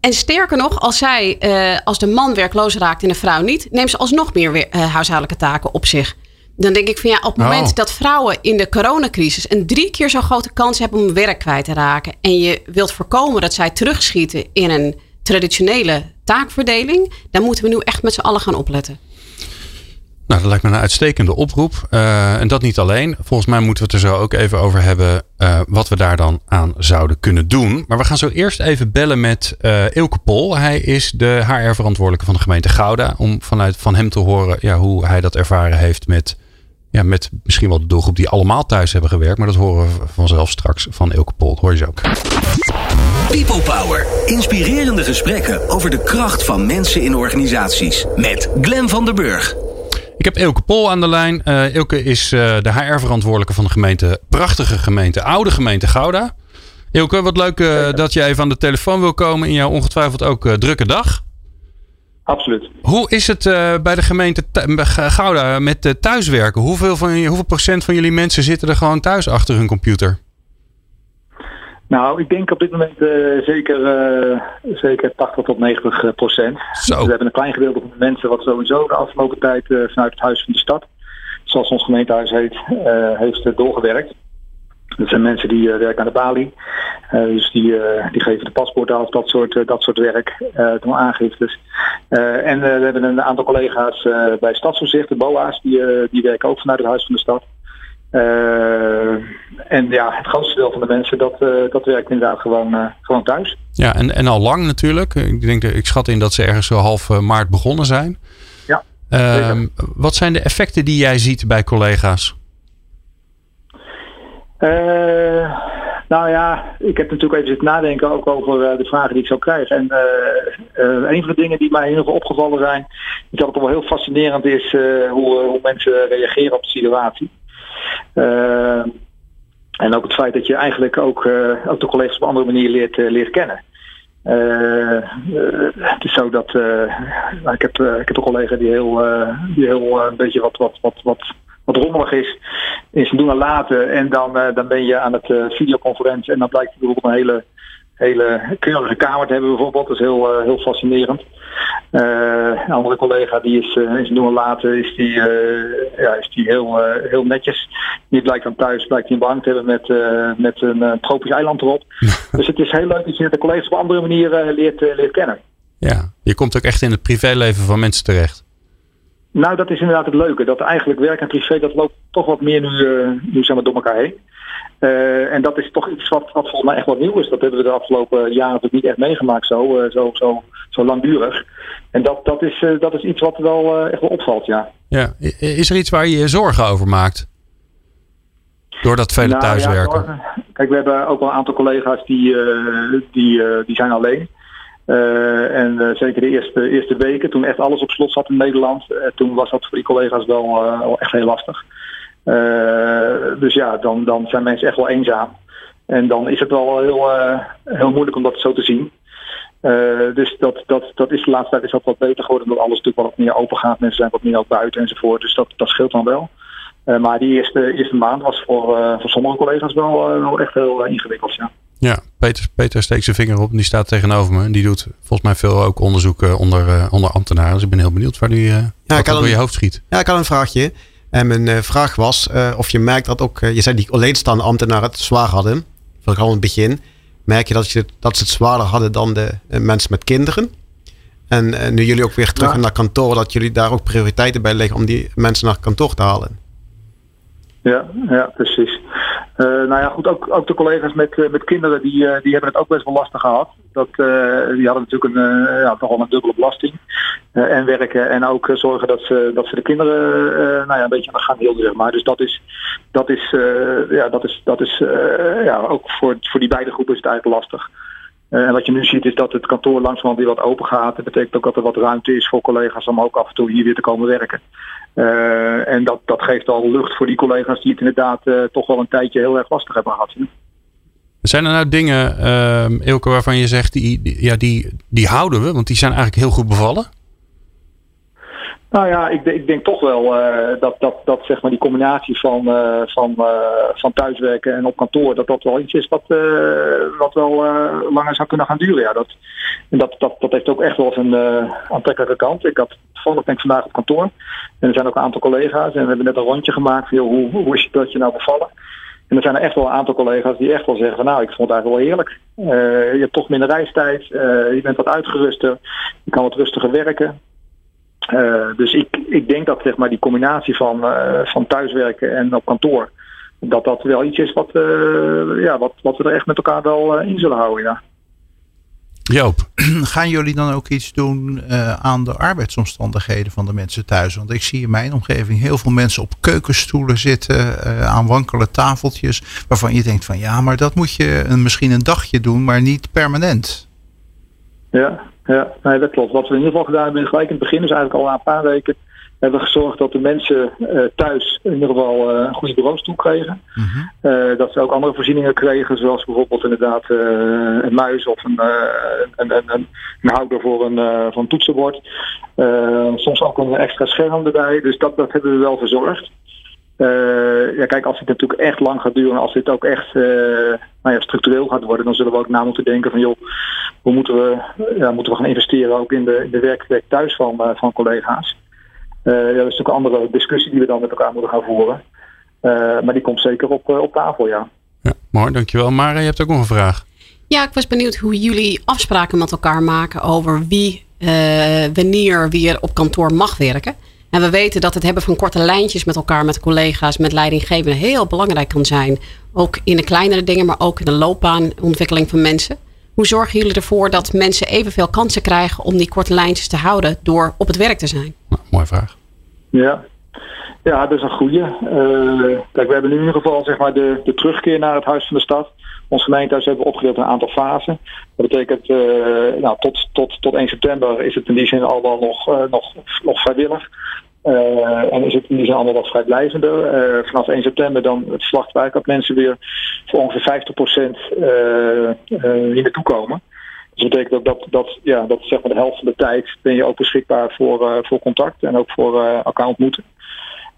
En sterker nog, als, zij, eh, als de man werkloos raakt en de vrouw niet, neemt ze alsnog meer huishoudelijke taken op zich. Dan denk ik van ja, op het Oh. moment dat vrouwen in de coronacrisis een drie keer zo grote kans hebben om werk kwijt te raken. En je wilt voorkomen dat zij terugschieten in een traditionele taakverdeling. Dan moeten we nu echt met z'n allen gaan opletten. Nou, dat lijkt me een uitstekende oproep. Eh, en dat niet alleen. Volgens mij moeten we het er zo ook even over hebben eh, wat we daar dan aan zouden kunnen doen. Maar we gaan zo eerst even bellen met eh Ilke Pol. Hij is de HR-verantwoordelijke van de gemeente Gouda. Om vanuit van hem te horen ja, hoe hij dat ervaren heeft met, ja, met misschien wel de doelgroep die allemaal thuis hebben gewerkt. Maar dat horen we vanzelf straks van Ilke Pol. Hoor je zo ook. People Power. Inspirerende gesprekken over de kracht van mensen in organisaties. Met Glen van der Burg. Ik heb Ilke Pol aan de lijn. Eh Ilke is eh, de HR-verantwoordelijke van de gemeente, prachtige gemeente, oude gemeente Gouda. Ilke, wat leuk eh, dat je even aan de telefoon wil komen in jouw ongetwijfeld ook drukke dag. Absoluut. Hoe is het eh, bij de gemeente Gouda met eh, thuiswerken? Hoeveel, van, hoeveel procent van jullie mensen zitten er gewoon thuis achter hun computer? Nou, ik denk op dit moment eh, zeker, zeker 80 tot 90 procent. Zo. We hebben een klein gedeelte van de mensen wat sowieso de afgelopen tijd vanuit het Huis van de Stad, zoals ons gemeentehuis heet, heeft doorgewerkt. Dat zijn mensen die werken aan de balie. dus die, die geven de paspoorten af, dat soort, dat soort werk, doen aangiftes. en we hebben een aantal collega's bij Stadsoverzicht, de BOA's, die, die werken ook vanuit het Huis van de Stad. en ja, het grootste deel van de mensen dat, dat werkt inderdaad gewoon, gewoon thuis. Ja, en, en al lang natuurlijk. Ik, denk, ik schat in dat ze ergens zo half maart begonnen zijn. Ja. Um, wat zijn de effecten die jij ziet bij collega's? Uh, nou ja, ik heb natuurlijk even zitten nadenken ook over uh, de vragen die ik zou krijgen. En uh, een van de dingen die mij heel veel opgevallen zijn, is dat het wel heel fascinerend is hoe, hoe, mensen reageren op de situatie. en ook het feit dat je eigenlijk ook, ook de collega's op een andere manier leert, leert kennen. het is zo dat ik, heb, ik heb een collega die heel, die heel een beetje wat, wat, wat, wat wat rommelig is zijn doen en laten. En dan, uh, dan ben je aan het uh, videoconferentie en dan blijkt je bijvoorbeeld een hele, hele keurige kamer te hebben bijvoorbeeld. Dat is heel, uh, heel fascinerend. een andere collega die is zijn doen en laten is die, ja, is die heel, heel netjes. Die blijkt dan thuis blijkt hij een bank te hebben met, met een tropisch eiland erop. dus het is heel leuk dat je de collega's op een andere manier leert, leert kennen. Ja, je komt ook echt in het privéleven van mensen terecht. Nou, dat is inderdaad het leuke. Dat eigenlijk werk en privé, dat loopt toch wat meer nu, uh, nu zeg maar, door elkaar heen. Uh, en dat is toch iets wat, wat volgens mij echt wat nieuw is. Dat hebben we de afgelopen jaren natuurlijk niet echt meegemaakt zo, uh, zo, zo, zo langdurig. En dat, dat, is, dat is iets wat wel echt wel opvalt, ja. ja. Is er iets waar je je zorgen over maakt? Door dat vele nou, thuiswerken? Ja, Kijk, we hebben ook wel een aantal collega's die, die, die zijn alleen. Uh, en uh, zeker de eerste, eerste weken, toen echt alles op slot zat in Nederland, uh, toen was dat voor die collega's wel, wel echt heel lastig. dus ja, dan, dan zijn mensen echt wel eenzaam. En dan is het wel heel, heel moeilijk om dat zo te zien. dus dat, dat, dat is de laatste tijd is dat wat beter geworden, omdat alles natuurlijk wat meer open gaat. Mensen zijn wat meer ook buiten enzovoort. Dus dat, dat scheelt dan wel. maar die eerste, eerste maand was voor, voor sommige collega's wel, wel echt heel ingewikkeld. Ja. Ja, Peter, Peter steekt zijn vinger op en die staat tegenover me. En die doet volgens mij veel ook onderzoek onder, uh, onder ambtenaren. Dus ik ben heel benieuwd waar die uh, ja, door je hoofd schiet. Ja, ik had een vraagje. En mijn vraag was of je merkt dat ook, je zei die alleenstaande ambtenaren het zwaar hadden. Vooral in het begin. Merk je dat, je dat ze het zwaarder hadden dan de mensen met kinderen? En nu jullie ook weer terug ja. naar kantoor, dat jullie daar ook prioriteiten bij leggen om die mensen naar kantoor te halen. Ja, ja precies. Uh, nou ja, goed, ook, ook de collega's met, uh, met kinderen, die, uh, die hebben het ook best wel lastig gehad. Dat, die hadden natuurlijk een, ja, toch wel een dubbele belasting. en werken en ook zorgen dat ze, dat ze de kinderen nou ja, een beetje aan gang hielden, maar. Dus dat is, dat is, ja, dat is, dat is ja, ook voor, voor die beide groepen is het eigenlijk lastig. en wat je nu ziet is dat het kantoor langzamerhand weer wat open gaat. Dat betekent ook dat er wat ruimte is voor collega's om ook af en toe hier weer te komen werken. Uh, en dat, dat geeft al lucht voor die collega's die het inderdaad uh, toch wel een tijdje heel erg lastig hebben gehad. Zijn er nou dingen, uh, waarvan je zegt, die, ja, die, die houden we, want die zijn eigenlijk heel goed bevallen? Nou ja, ik, ik denk toch wel uh, dat, dat, dat zeg maar die combinatie van, uh, van, uh, van thuiswerken en op kantoor, dat dat wel iets is wat, wat wel langer zou kunnen gaan duren. Ja, dat, en dat, dat, dat heeft ook echt wel zijn aantrekkelijke kant. Ik had toevallig denk vandaag op kantoor en er zijn ook een aantal collega's en we hebben net een rondje gemaakt van hoe, hoe is dat je nou bevallen? En er zijn er echt wel een aantal collega's die echt wel zeggen van nou, ik vond het eigenlijk wel heerlijk. je hebt toch minder reistijd, je bent wat uitgeruster, je kan wat rustiger werken. Uh, dus ik, ik denk dat zeg maar, die combinatie van, uh, van thuiswerken en op kantoor, dat dat wel iets is wat, uh, ja, wat, wat we er echt met elkaar wel in zullen houden. Ja. Joop. Gaan jullie dan ook iets doen aan de arbeidsomstandigheden van de mensen thuis? Want ik zie in mijn omgeving heel veel mensen op keukenstoelen zitten, aan wankele tafeltjes, waarvan je denkt van ja, maar dat moet je een, misschien een dagje doen, maar niet permanent. Ja, ja, nee, dat klopt. Wat we in ieder geval gedaan hebben gelijk in het begin, is eigenlijk al na een paar weken, hebben we gezorgd dat de mensen uh, thuis in ieder geval uh, een goede bureaustoel kregen. Uh, dat ze ook andere voorzieningen kregen, zoals bijvoorbeeld inderdaad een muis of een, een, een, houder voor een, een toetsenbord. soms ook een extra scherm erbij. Dus dat, dat hebben we wel verzorgd. Uh, ja, kijk, als het natuurlijk echt lang gaat duren, als dit ook echt uh, nou ja, structureel gaat worden, dan zullen we ook na moeten denken van joh, hoe moeten we, ja, moeten we gaan investeren ook in de, in de werkplek thuis van, uh, van collega's. ja, dat is natuurlijk een andere discussie die we dan met elkaar moeten gaan voeren. maar die komt zeker op, op tafel, ja. ja. Mooi, dankjewel. Mara, je hebt ook nog een vraag. Ja, ik was benieuwd hoe jullie afspraken met elkaar maken over wie, uh, wanneer weer op kantoor mag werken. En we weten dat het hebben van korte lijntjes met elkaar, met collega's, met leidinggevenden heel belangrijk kan zijn. Ook in de kleinere dingen, maar ook in de loopbaanontwikkeling van mensen. Hoe zorgen jullie ervoor dat mensen evenveel kansen krijgen om die korte lijntjes te houden door op het werk te zijn? Nou, mooie vraag. Ja. Ja, dat is een goede. Uh, kijk, we hebben nu in ieder geval zeg maar, de, de terugkeer naar het Huis van de Stad. Ons gemeentehuis hebben we opgedeeld in een aantal fasen. Dat betekent, uh, nou, tot, tot, tot 1 september is het in die zin nog, uh, nog, nog vrijwillig. Uh, en is het in die zin allemaal wat vrijblijvender. Vanaf 1 september dan het slachtwijk dat mensen weer voor ongeveer 50% uh, hier naartoe komen. Dus dat betekent ook dat, dat, ja, dat zeg maar de helft van de tijd ben je ook beschikbaar voor, voor contact en ook voor elkaar ontmoeten.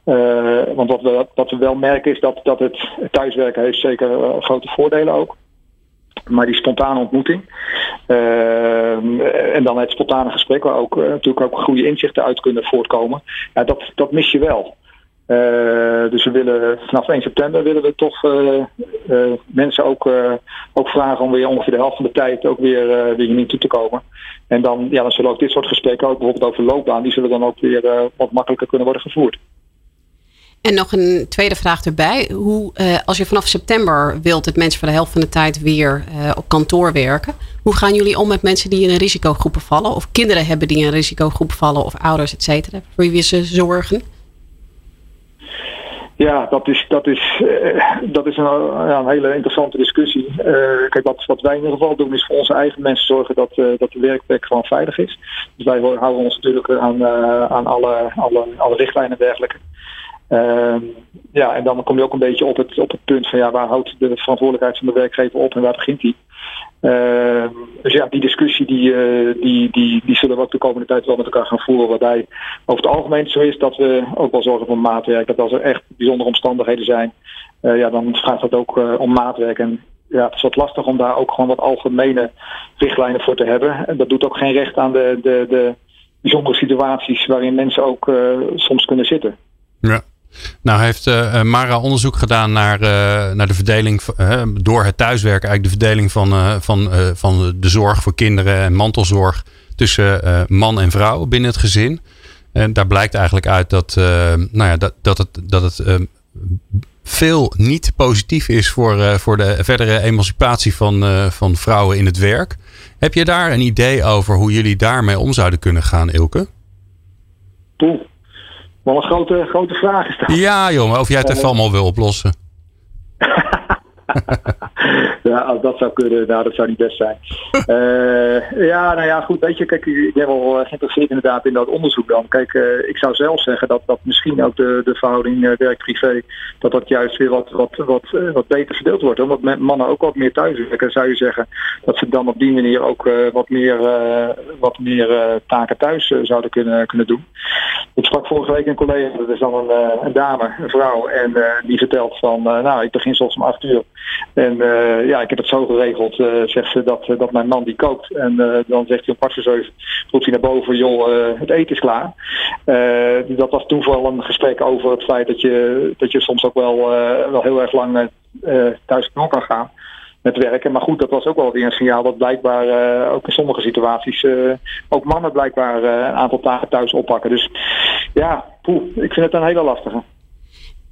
Uh, want wat we, wat we wel merken is dat, dat het thuiswerken heeft zeker uh, grote voordelen ook. Maar die spontane ontmoeting uh, en dan het spontane gesprek waar ook natuurlijk ook goede inzichten uit kunnen voortkomen. Ja, dat, dat mis je wel. dus we willen vanaf 1 september willen we toch mensen ook, ook vragen om weer ongeveer de helft van de tijd ook weer, weer hier toe te komen. En dan, ja, dan zullen ook dit soort gesprekken, ook bijvoorbeeld over loopbaan, die zullen dan ook weer wat makkelijker kunnen worden gevoerd. En nog een tweede vraag erbij. Hoe, uh, als je vanaf september wilt dat mensen voor de helft van de tijd weer uh, op kantoor werken. Hoe gaan jullie om met mensen die in een risicogroepen vallen? Of kinderen hebben die in een risicogroep vallen? Of ouders, et cetera? Voor wie ze zorgen? Ja, dat is, dat is, uh, dat is een, ja, een, hele interessante discussie. Kijk, wat, wat wij in ieder geval doen is voor onze eigen mensen zorgen dat, dat de werkplek gewoon veilig is. Dus wij houden ons natuurlijk aan, aan alle, alle, alle richtlijnen en dergelijke. Uh, ja, en dan kom je ook een beetje op het, op het punt van ja, waar houdt de verantwoordelijkheid van de werkgever op en waar begint die? Uh, dus ja, die discussie die, uh, die, die, die zullen we ook de komende tijd wel met elkaar gaan voeren. Waarbij over het algemeen zo is dat we ook wel zorgen voor maatwerk. Dat als er echt bijzondere omstandigheden zijn, uh, ja, dan vraagt dat ook om maatwerk. En ja, het is wat lastig om daar ook gewoon wat algemene richtlijnen voor te hebben. En dat doet ook geen recht aan de, de, de bijzondere situaties waarin mensen ook soms kunnen zitten. Ja. Nou heeft uh, Mara onderzoek gedaan naar, uh, naar de verdeling door het thuiswerken, eigenlijk de verdeling van, van, van de zorg voor kinderen en mantelzorg tussen man en vrouw binnen het gezin. En daar blijkt eigenlijk uit dat, nou ja, dat, dat het, dat het veel niet positief is voor, voor de verdere emancipatie van, van vrouwen in het werk. Heb je daar een idee over hoe jullie daarmee om zouden kunnen gaan, Ilke? Poeh wel een grote, grote vraag is dat. Ja, jongen, of jij het even allemaal wil oplossen. ja, als dat zou kunnen, nou, dat zou niet best zijn. Uh, ja, nou ja, goed, weet je, kijk, ik ben wel geïnteresseerd inderdaad in dat onderzoek dan. Kijk, uh, ik zou zelf zeggen dat, dat misschien ook de, de verhouding uh, werk-privé, dat dat juist weer wat, wat, wat, wat beter verdeeld wordt. Omdat mannen ook wat meer thuis werken, zou je zeggen dat ze dan op die manier ook wat meer, wat meer taken thuis zouden kunnen, kunnen doen. Ik sprak vorige week een collega, dat is dan een, een dame, een vrouw, en die vertelt van, nou, ik begin soms om acht uur. En uh, ja, ik heb het zo geregeld, uh, zegt ze, dat, dat mijn man die kookt. En dan zegt hij om kwart voor zeven, roept hij naar boven, joh, het eten is klaar. dat was toen vooral een gesprek over het feit dat je, dat je soms ook wel, wel heel erg lang thuis knol kan gaan met werken. Maar goed, dat was ook wel weer een signaal dat blijkbaar ook in sommige situaties ook mannen blijkbaar een aantal taken thuis oppakken. Dus ja, poeh, ik vind het een hele lastige.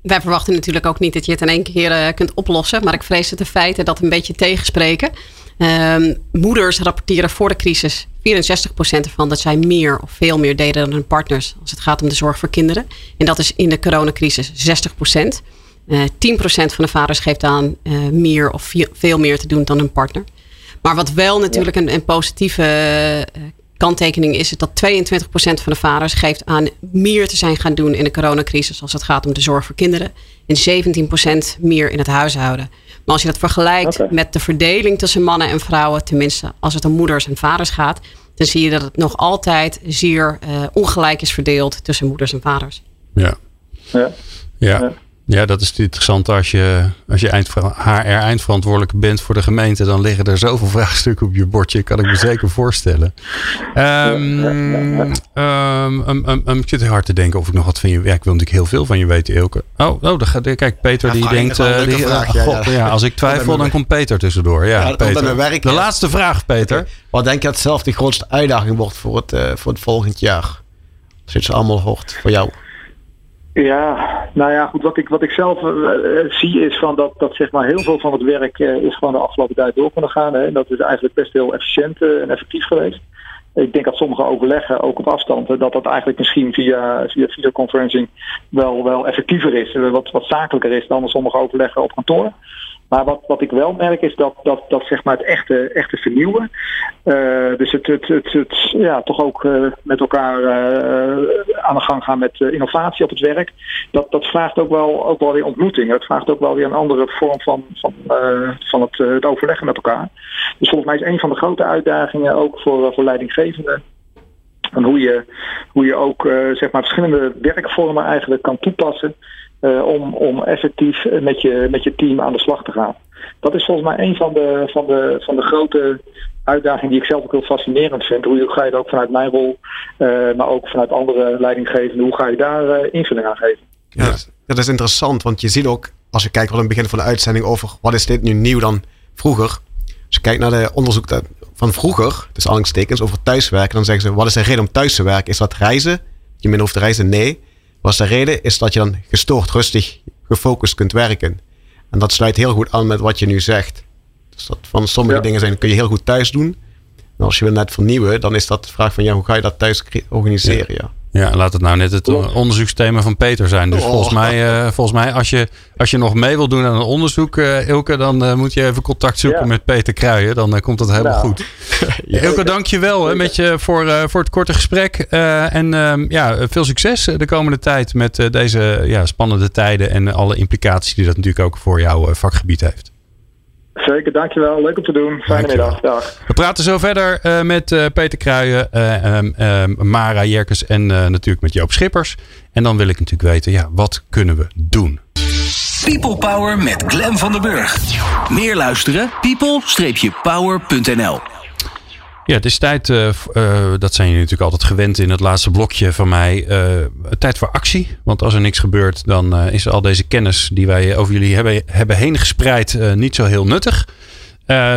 Wij verwachten natuurlijk ook niet dat je het in één keer uh, kunt oplossen. Maar ik vrees dat de feiten dat een beetje tegenspreken. Uh, moeders rapporteren voor de crisis 64% ervan dat zij meer of veel meer deden dan hun partners als het gaat om de zorg voor kinderen. En dat is in de coronacrisis 60%. Uh, 10% van de vaders geeft aan uh, meer of veel meer te doen dan hun partner. Maar wat wel natuurlijk een, een positieve kanttekening is het dat 22% van de vaders geeft aan meer te zijn gaan doen in de coronacrisis als het gaat om de zorg voor kinderen. En 17% meer in het huishouden. Maar als je dat vergelijkt okay. met de verdeling tussen mannen en vrouwen, tenminste als het om moeders en vaders gaat, dan zie je dat het nog altijd zeer uh, ongelijk is verdeeld tussen moeders en vaders. Ja. Ja. ja. Ja, dat is het interessante. Als je, als je HR-eindverantwoordelijke bent voor de gemeente, dan liggen er zoveel vraagstukken op je bordje. Kan ik me zeker voorstellen. Um, um, ik zit heel hard te denken of ik nog wat van je. Ja, ik wil natuurlijk heel veel van je weten, Ilke. Oh, oh dan gaat, kijk, Peter die denkt. Uh, die, vraag, ja, God, ja, als ik twijfel, dan komt Peter tussendoor. Ja, Peter. Werk, de laatste vraag, Peter. Wat denk je dat zelf de grootste uitdaging wordt voor het, uh, voor het volgend jaar? Als je het allemaal hoort voor jou. Ja, nou ja, goed. Wat ik, wat ik zelf uh, zie is van dat, dat zeg maar heel veel van het werk uh, is gewoon de afgelopen tijd door kunnen gaan. Hè. En dat is eigenlijk best heel efficiënt en effectief geweest. Ik denk dat sommige overleggen, ook op afstand, dat dat eigenlijk misschien via, via videoconferencing wel, wel effectiever is. Wat, wat zakelijker is dan sommige overleggen op kantoor. Maar wat, wat ik wel merk is dat, dat, dat zeg maar het echte, echte vernieuwen. Uh, dus het, het, het, het, ja, toch ook uh, met elkaar uh, aan de gang gaan met innovatie op het werk. Dat, dat vraagt ook wel, ook wel weer ontmoeting. Het vraagt ook wel weer een andere vorm van, van, van het, het overleggen met elkaar. Dus volgens mij is een van de grote uitdagingen ook voor, voor leidinggevenden. En hoe je, hoe je ook zeg maar verschillende werkvormen eigenlijk kan toepassen. Uh, om, om effectief met je, met je team aan de slag te gaan. Dat is volgens mij een van de, van de, van de grote uitdagingen die ik zelf ook heel fascinerend vind. Hoe ga je dat ook vanuit mijn rol, uh, maar ook vanuit andere leidinggevenden, hoe ga je daar uh, invulling aan geven? Ja, dat is interessant, want je ziet ook, als je kijkt wat in het begin van de uitzending over wat is dit nu nieuw dan vroeger. Als je kijkt naar de onderzoek van vroeger, dus aanhalingstekens, over thuiswerken, dan zeggen ze, wat is de reden om thuis te werken? Is dat reizen? Je minder hoeft te reizen? Nee. Was de reden is dat je dan gestoord, rustig, gefocust kunt werken. En dat sluit heel goed aan met wat je nu zegt. Dus dat van sommige dingen zijn, kun je heel goed thuis doen. En als je wil net vernieuwen, dan is dat de vraag van ja, hoe ga je dat thuis organiseren? Ja. Ja, laat het nou net het onderzoeksthema van Peter zijn. Dus oh. volgens, mij, uh, volgens mij, als je, als je nog mee wil doen aan een onderzoek, uh, Ilke, dan uh, moet je even contact zoeken ja. met Peter Kruijen. Dan komt dat helemaal nou. goed. ja. Ilke, dankjewel hè, met je voor, voor het korte gesprek. en ehm, ja, veel succes de komende tijd met deze ja, spannende tijden en alle implicaties die dat natuurlijk ook voor jouw vakgebied heeft. Zeker, dankjewel. Leuk om te doen. Fijne middag. Dag. We praten zo verder uh, met uh, Peter Kruijen, uh, Mara Jerkes en natuurlijk met Joop Schippers. En dan wil ik natuurlijk weten, ja, wat kunnen we doen? People Power met Glen van der Burg. Meer luisteren? people-power.nl ja, het is tijd, uh, uh, dat zijn jullie natuurlijk altijd gewend in het laatste blokje van mij. Uh, tijd voor actie. Want als er niks gebeurt, dan is al deze kennis die wij over jullie hebben, hebben heen gespreid niet zo heel nuttig.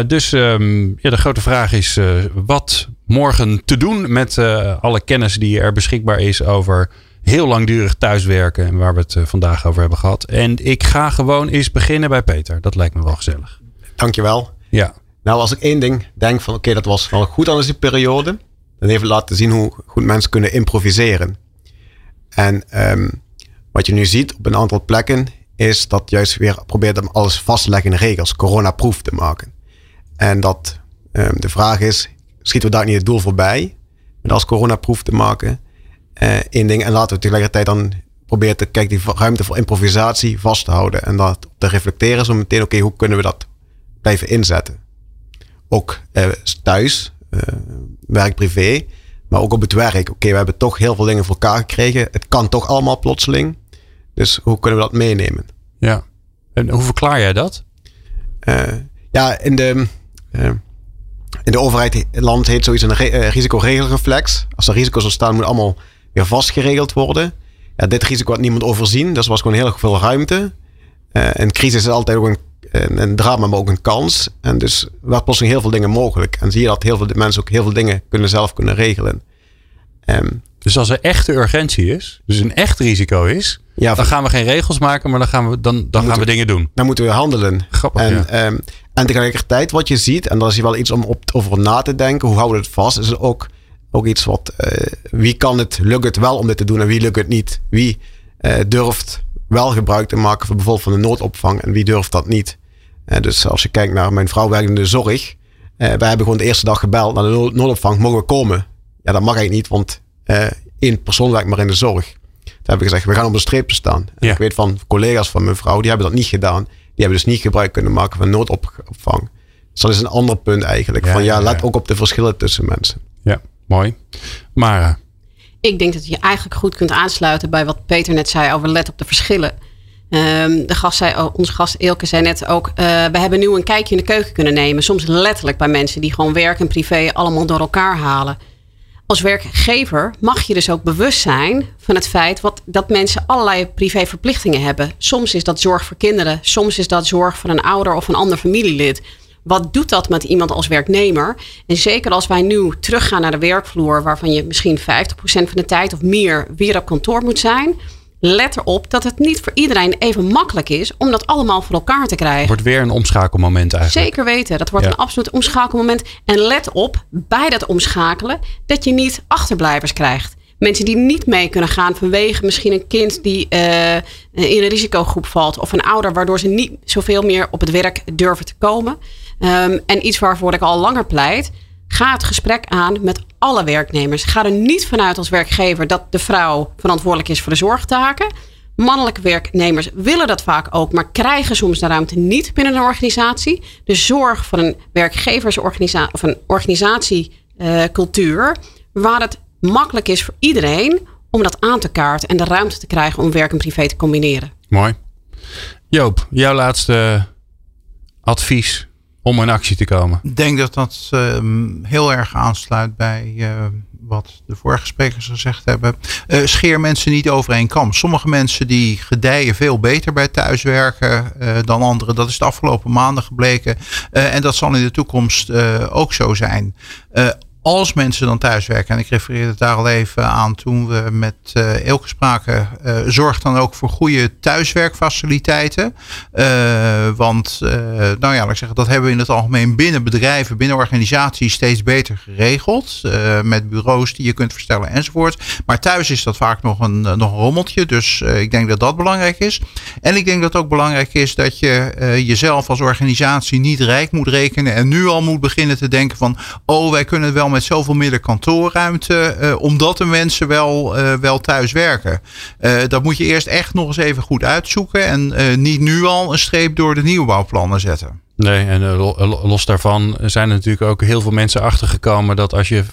dus um, ja, de grote vraag is wat morgen te doen met alle kennis die er beschikbaar is over heel langdurig thuiswerken. En waar we het vandaag over hebben gehad. En ik ga gewoon eens beginnen bij Peter. Dat lijkt me wel gezellig. Dankjewel. Ja. Nou, als ik één ding denk van oké, dat was wel goed aan deze periode. Dan even laten zien hoe goed mensen kunnen improviseren. En um, wat je nu ziet op een aantal plekken is dat juist weer probeert om alles vastleggen in regels, coronaproof te maken. En dat um, de vraag is, schieten we daar niet het doel voorbij? Met als coronaproof te maken. Uh, één ding. En laten we tegelijkertijd dan proberen te kijken die ruimte voor improvisatie vast te houden. En dat te reflecteren zo meteen, oké, hoe kunnen we dat blijven inzetten? Ook eh, thuis, eh, werk privé, maar ook op het werk. Oké, we hebben toch heel veel dingen voor elkaar gekregen. Het kan toch allemaal plotseling. Dus hoe kunnen we dat meenemen? Ja. En hoe verklaar jij dat? Uh, ja, in de, uh, in de overheid, land heet zoiets een uh, risicoregelreflex. Als er risico's ontstaan, moet allemaal weer vastgeregeld worden. Ja, dit risico had niemand overzien. Dus was gewoon heel veel ruimte. en crisis is altijd ook een een, een, drama, maar ook een kans. En dus werd plotseling heel veel dingen mogelijk. En zie je dat heel veel mensen ook heel veel dingen kunnen zelf kunnen regelen. Um, dus als er echte urgentie is, dus een echt risico is, ja, dan gaan we geen regels maken, maar dan gaan we, dan, dan gaan we dingen doen. Dan moeten we handelen. Grappig, en, ja. um, en tegelijkertijd wat je ziet, en daar is hier wel iets om op, over na te denken, hoe houden we het vast, is er ook, ook iets wat, uh, wie kan het, lukt het wel om dit te doen en wie lukt het niet? Wie uh, durft wel gebruik te maken van bijvoorbeeld van de noodopvang en wie durft dat niet. Dus als je kijkt naar mijn vrouw werkt in de zorg. Uh, wij hebben gewoon de eerste dag gebeld naar de noodopvang. Mogen we komen? Ja, dat mag eigenlijk niet, want uh, één persoon werkt maar in de zorg. Toen hebben we gezegd, we gaan op de streep staan. Ja. Ik weet van collega's van mijn vrouw, die hebben dat niet gedaan. Die hebben dus niet gebruik kunnen maken van noodopvang. Dus dat is een ander punt eigenlijk. Ja, van ja, let ook op de verschillen tussen mensen. Ja, mooi. Mara? Ik denk dat je eigenlijk goed kunt aansluiten bij wat Peter net zei over let op de verschillen. Ehm, de gast zei, oh, gast Ilke zei net ook, uh, we hebben nu een kijkje in de keuken kunnen nemen. Soms letterlijk bij mensen die gewoon werk en privé allemaal door elkaar halen. Als werkgever mag je dus ook bewust zijn van het feit wat, dat mensen allerlei privéverplichtingen hebben. Soms is dat zorg voor kinderen, soms is dat zorg voor een ouder of een ander familielid. Wat doet dat met iemand als werknemer? En zeker als wij nu teruggaan naar de werkvloer, waarvan je misschien 50% van de tijd of meer weer op kantoor moet zijn let erop dat het niet voor iedereen even makkelijk is om dat allemaal voor elkaar te krijgen. Wordt weer een omschakelmoment eigenlijk. Zeker weten, dat wordt een absoluut omschakelmoment. En let op bij dat omschakelen dat je niet achterblijvers krijgt. Mensen die niet mee kunnen gaan vanwege misschien een kind die uh, in een risicogroep valt. Of een ouder waardoor ze niet zoveel meer op het werk durven te komen. Um, en iets waarvoor ik al langer pleit Ga het gesprek aan met alle werknemers. Ga er niet vanuit als werkgever dat de vrouw verantwoordelijk is voor de zorgtaken. Mannelijke werknemers willen dat vaak ook, maar krijgen soms de ruimte niet binnen een organisatie. Dus zorg voor een werkgeversorganisatie of een organisatiecultuur waar het makkelijk is voor iedereen om dat aan te kaarten en de ruimte te krijgen om werk en privé te combineren. Mooi. Joop, jouw laatste advies om in actie te komen? Ik denk dat dat ehm, heel erg aansluit bij uh, wat de vorige sprekers gezegd hebben. Uh, scheer mensen niet over kam. Sommige mensen die gedijen veel beter bij thuiswerken uh, dan anderen. Dat is de afgelopen maanden gebleken. en dat zal in de toekomst ook zo zijn als mensen dan thuiswerken, en ik refereerde het daar al even aan toen we met uh, Elke spraken, uh, zorg dan ook voor goede thuiswerkfaciliteiten. Uh, want, nou ja, ik zeggen, dat hebben we in het algemeen binnen bedrijven, binnen organisaties steeds beter geregeld. met bureaus die je kunt verstellen enzovoort. Maar thuis is dat vaak nog een, nog een rommeltje. Dus ik denk dat dat belangrijk is. En ik denk dat het ook belangrijk is dat je jezelf als organisatie niet rijk moet rekenen en nu al moet beginnen te denken van, oh, wij kunnen wel met zoveel meer kantoorruimte, uh, omdat de mensen wel, uh, wel thuis werken. Uh, dat moet je eerst echt nog eens even goed uitzoeken en niet nu al een streep door de nieuwbouwplannen zetten. Nee, en los daarvan zijn er natuurlijk ook heel veel mensen achtergekomen dat als je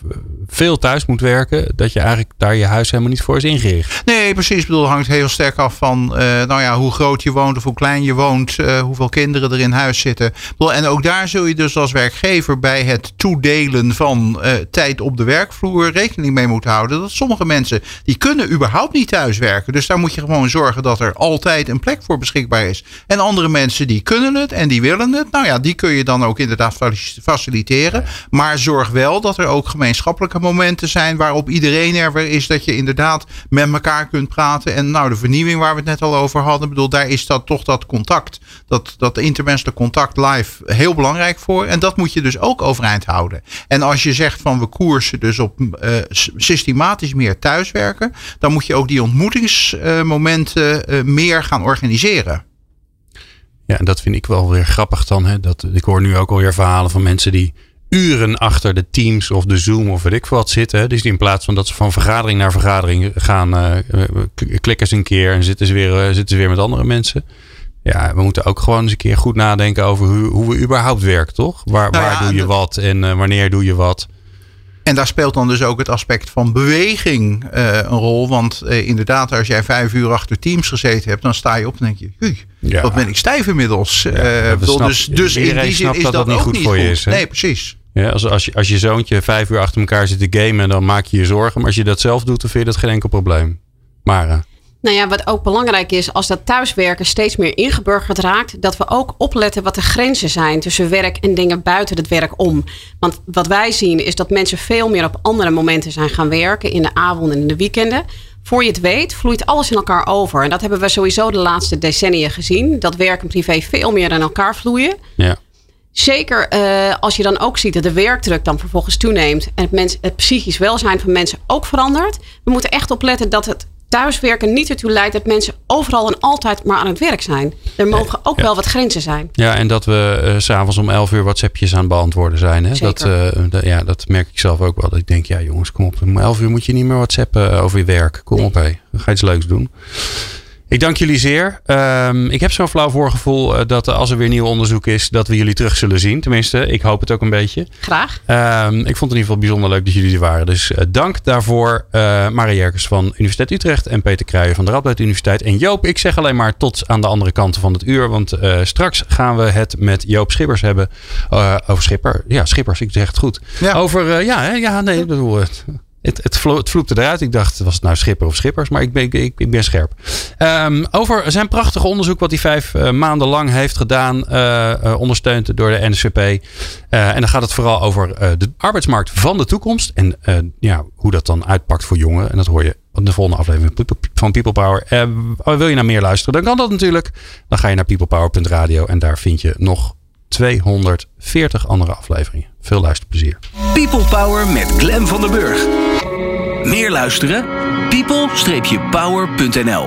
veel thuis moet werken, dat je eigenlijk daar je huis helemaal niet voor is ingericht. Nee, precies. Ik bedoel, hangt heel sterk af van uh, nou ja, hoe groot je woont of hoe klein je woont, hoeveel kinderen er in huis zitten. En ook daar zul je dus als werkgever bij het toedelen van tijd op de werkvloer rekening mee moeten houden. Dat sommige mensen die kunnen überhaupt niet thuis werken. Dus daar moet je gewoon zorgen dat er altijd een plek voor beschikbaar is. En andere mensen die kunnen het en die willen het. Nou ja, die kun je dan ook inderdaad faciliteren. Maar zorg wel dat er ook gemeenschappelijke momenten zijn waarop iedereen er weer is. Dat je inderdaad met elkaar kunt praten. En nou, de vernieuwing waar we het net al over hadden. bedoel, daar is dat toch dat contact. Dat, dat intermenselijk contact live heel belangrijk voor. En dat moet je dus ook overeind houden. En als je zegt van we koersen dus op uh, systematisch meer thuiswerken. Dan moet je ook die ontmoetingsmomenten uh, meer gaan organiseren. Ja, en dat vind ik wel weer grappig dan. Hè? Dat, ik hoor nu ook alweer verhalen van mensen die uren achter de Teams of de Zoom of weet ik wat zitten. Dus in plaats van dat ze van vergadering naar vergadering gaan, uh, klikken ze een keer en zitten ze, weer, uh, zitten ze weer met andere mensen. Ja, we moeten ook gewoon eens een keer goed nadenken over hoe, hoe we überhaupt werken, toch? Waar, nou waar doe je wat en wanneer doe je wat? En daar speelt dan dus ook het aspect van beweging uh, een rol. Want uh, inderdaad, als jij vijf uur achter Teams gezeten hebt, dan sta je op en denk je, ja. wat ben ik stijf inmiddels. Ja, uh, bedoel, dus dus in die zin is dat, dat, niet goed voor je is. Nee, precies. Ja, als, als, je, als je zoontje vijf uur achter elkaar zit te gamen, dan maak je je zorgen. Maar als je dat zelf doet, dan vind je dat geen enkel probleem. Mara. Nou ja, wat ook belangrijk is, als dat thuiswerken steeds meer ingeburgerd raakt, dat we ook opletten wat de grenzen zijn tussen werk en dingen buiten het werk om. Want wat wij zien is dat mensen veel meer op andere momenten zijn gaan werken, in de avonden en in de weekenden. Voor je het weet, vloeit alles in elkaar over. En dat hebben we sowieso de laatste decennia gezien. Dat werk en privé veel meer in elkaar vloeien. Ja. Zeker uh, als je dan ook ziet dat de werkdruk dan vervolgens toeneemt en het, mens, het psychisch welzijn van mensen ook verandert. We moeten echt opletten dat het thuiswerken niet ertoe leidt dat mensen overal en altijd maar aan het werk zijn. Er mogen ook wel wat grenzen zijn. Ja, en dat we uh, s'avonds om 11 uur WhatsAppjes aan het beantwoorden zijn. Hè? Dat, uh, ja, dat merk ik zelf ook wel. Dat ik denk, ja jongens, kom op. Om 11 uur moet je niet meer WhatsAppen over je werk. Kom op, hé. Ga iets leuks doen. Ik dank jullie zeer. Ehm, ik heb zo'n flauw voorgevoel uh, dat als er weer nieuw onderzoek is, dat we jullie terug zullen zien. Tenminste, ik hoop het ook een beetje. Graag. Um, ik vond het in ieder geval bijzonder leuk dat jullie er waren. Dus uh, dank daarvoor, uh, Maria Jerkers van Universiteit Utrecht en Peter Kruijen van de Radboud Universiteit. En Joop, ik zeg alleen maar tot aan de andere kanten van het uur. Want straks gaan we het met Joop Schippers hebben. over Schipper. Ja, Schippers, ik zeg het goed. Ja. Over, ja, hè, ja, nee, ik bedoel het. Het, het, vlo eruit. Ik dacht, was het nou Schipper of Schippers? Maar ik ben, ik, ben scherp. Um, over zijn prachtige onderzoek wat hij vijf uh, maanden lang heeft gedaan. Uh, uh, ondersteund door de NSVP. en dan gaat het vooral over de arbeidsmarkt van de toekomst. En ja, hoe dat dan uitpakt voor jongeren. En dat hoor je in de volgende aflevering van People Power. wil je naar meer luisteren? Dan kan dat natuurlijk. Dan ga je naar peoplepower.radio. En daar vind je nog 240 andere afleveringen. Veel luisterplezier. People Power met Glen van der Burg. Meer luisteren? people-power.nl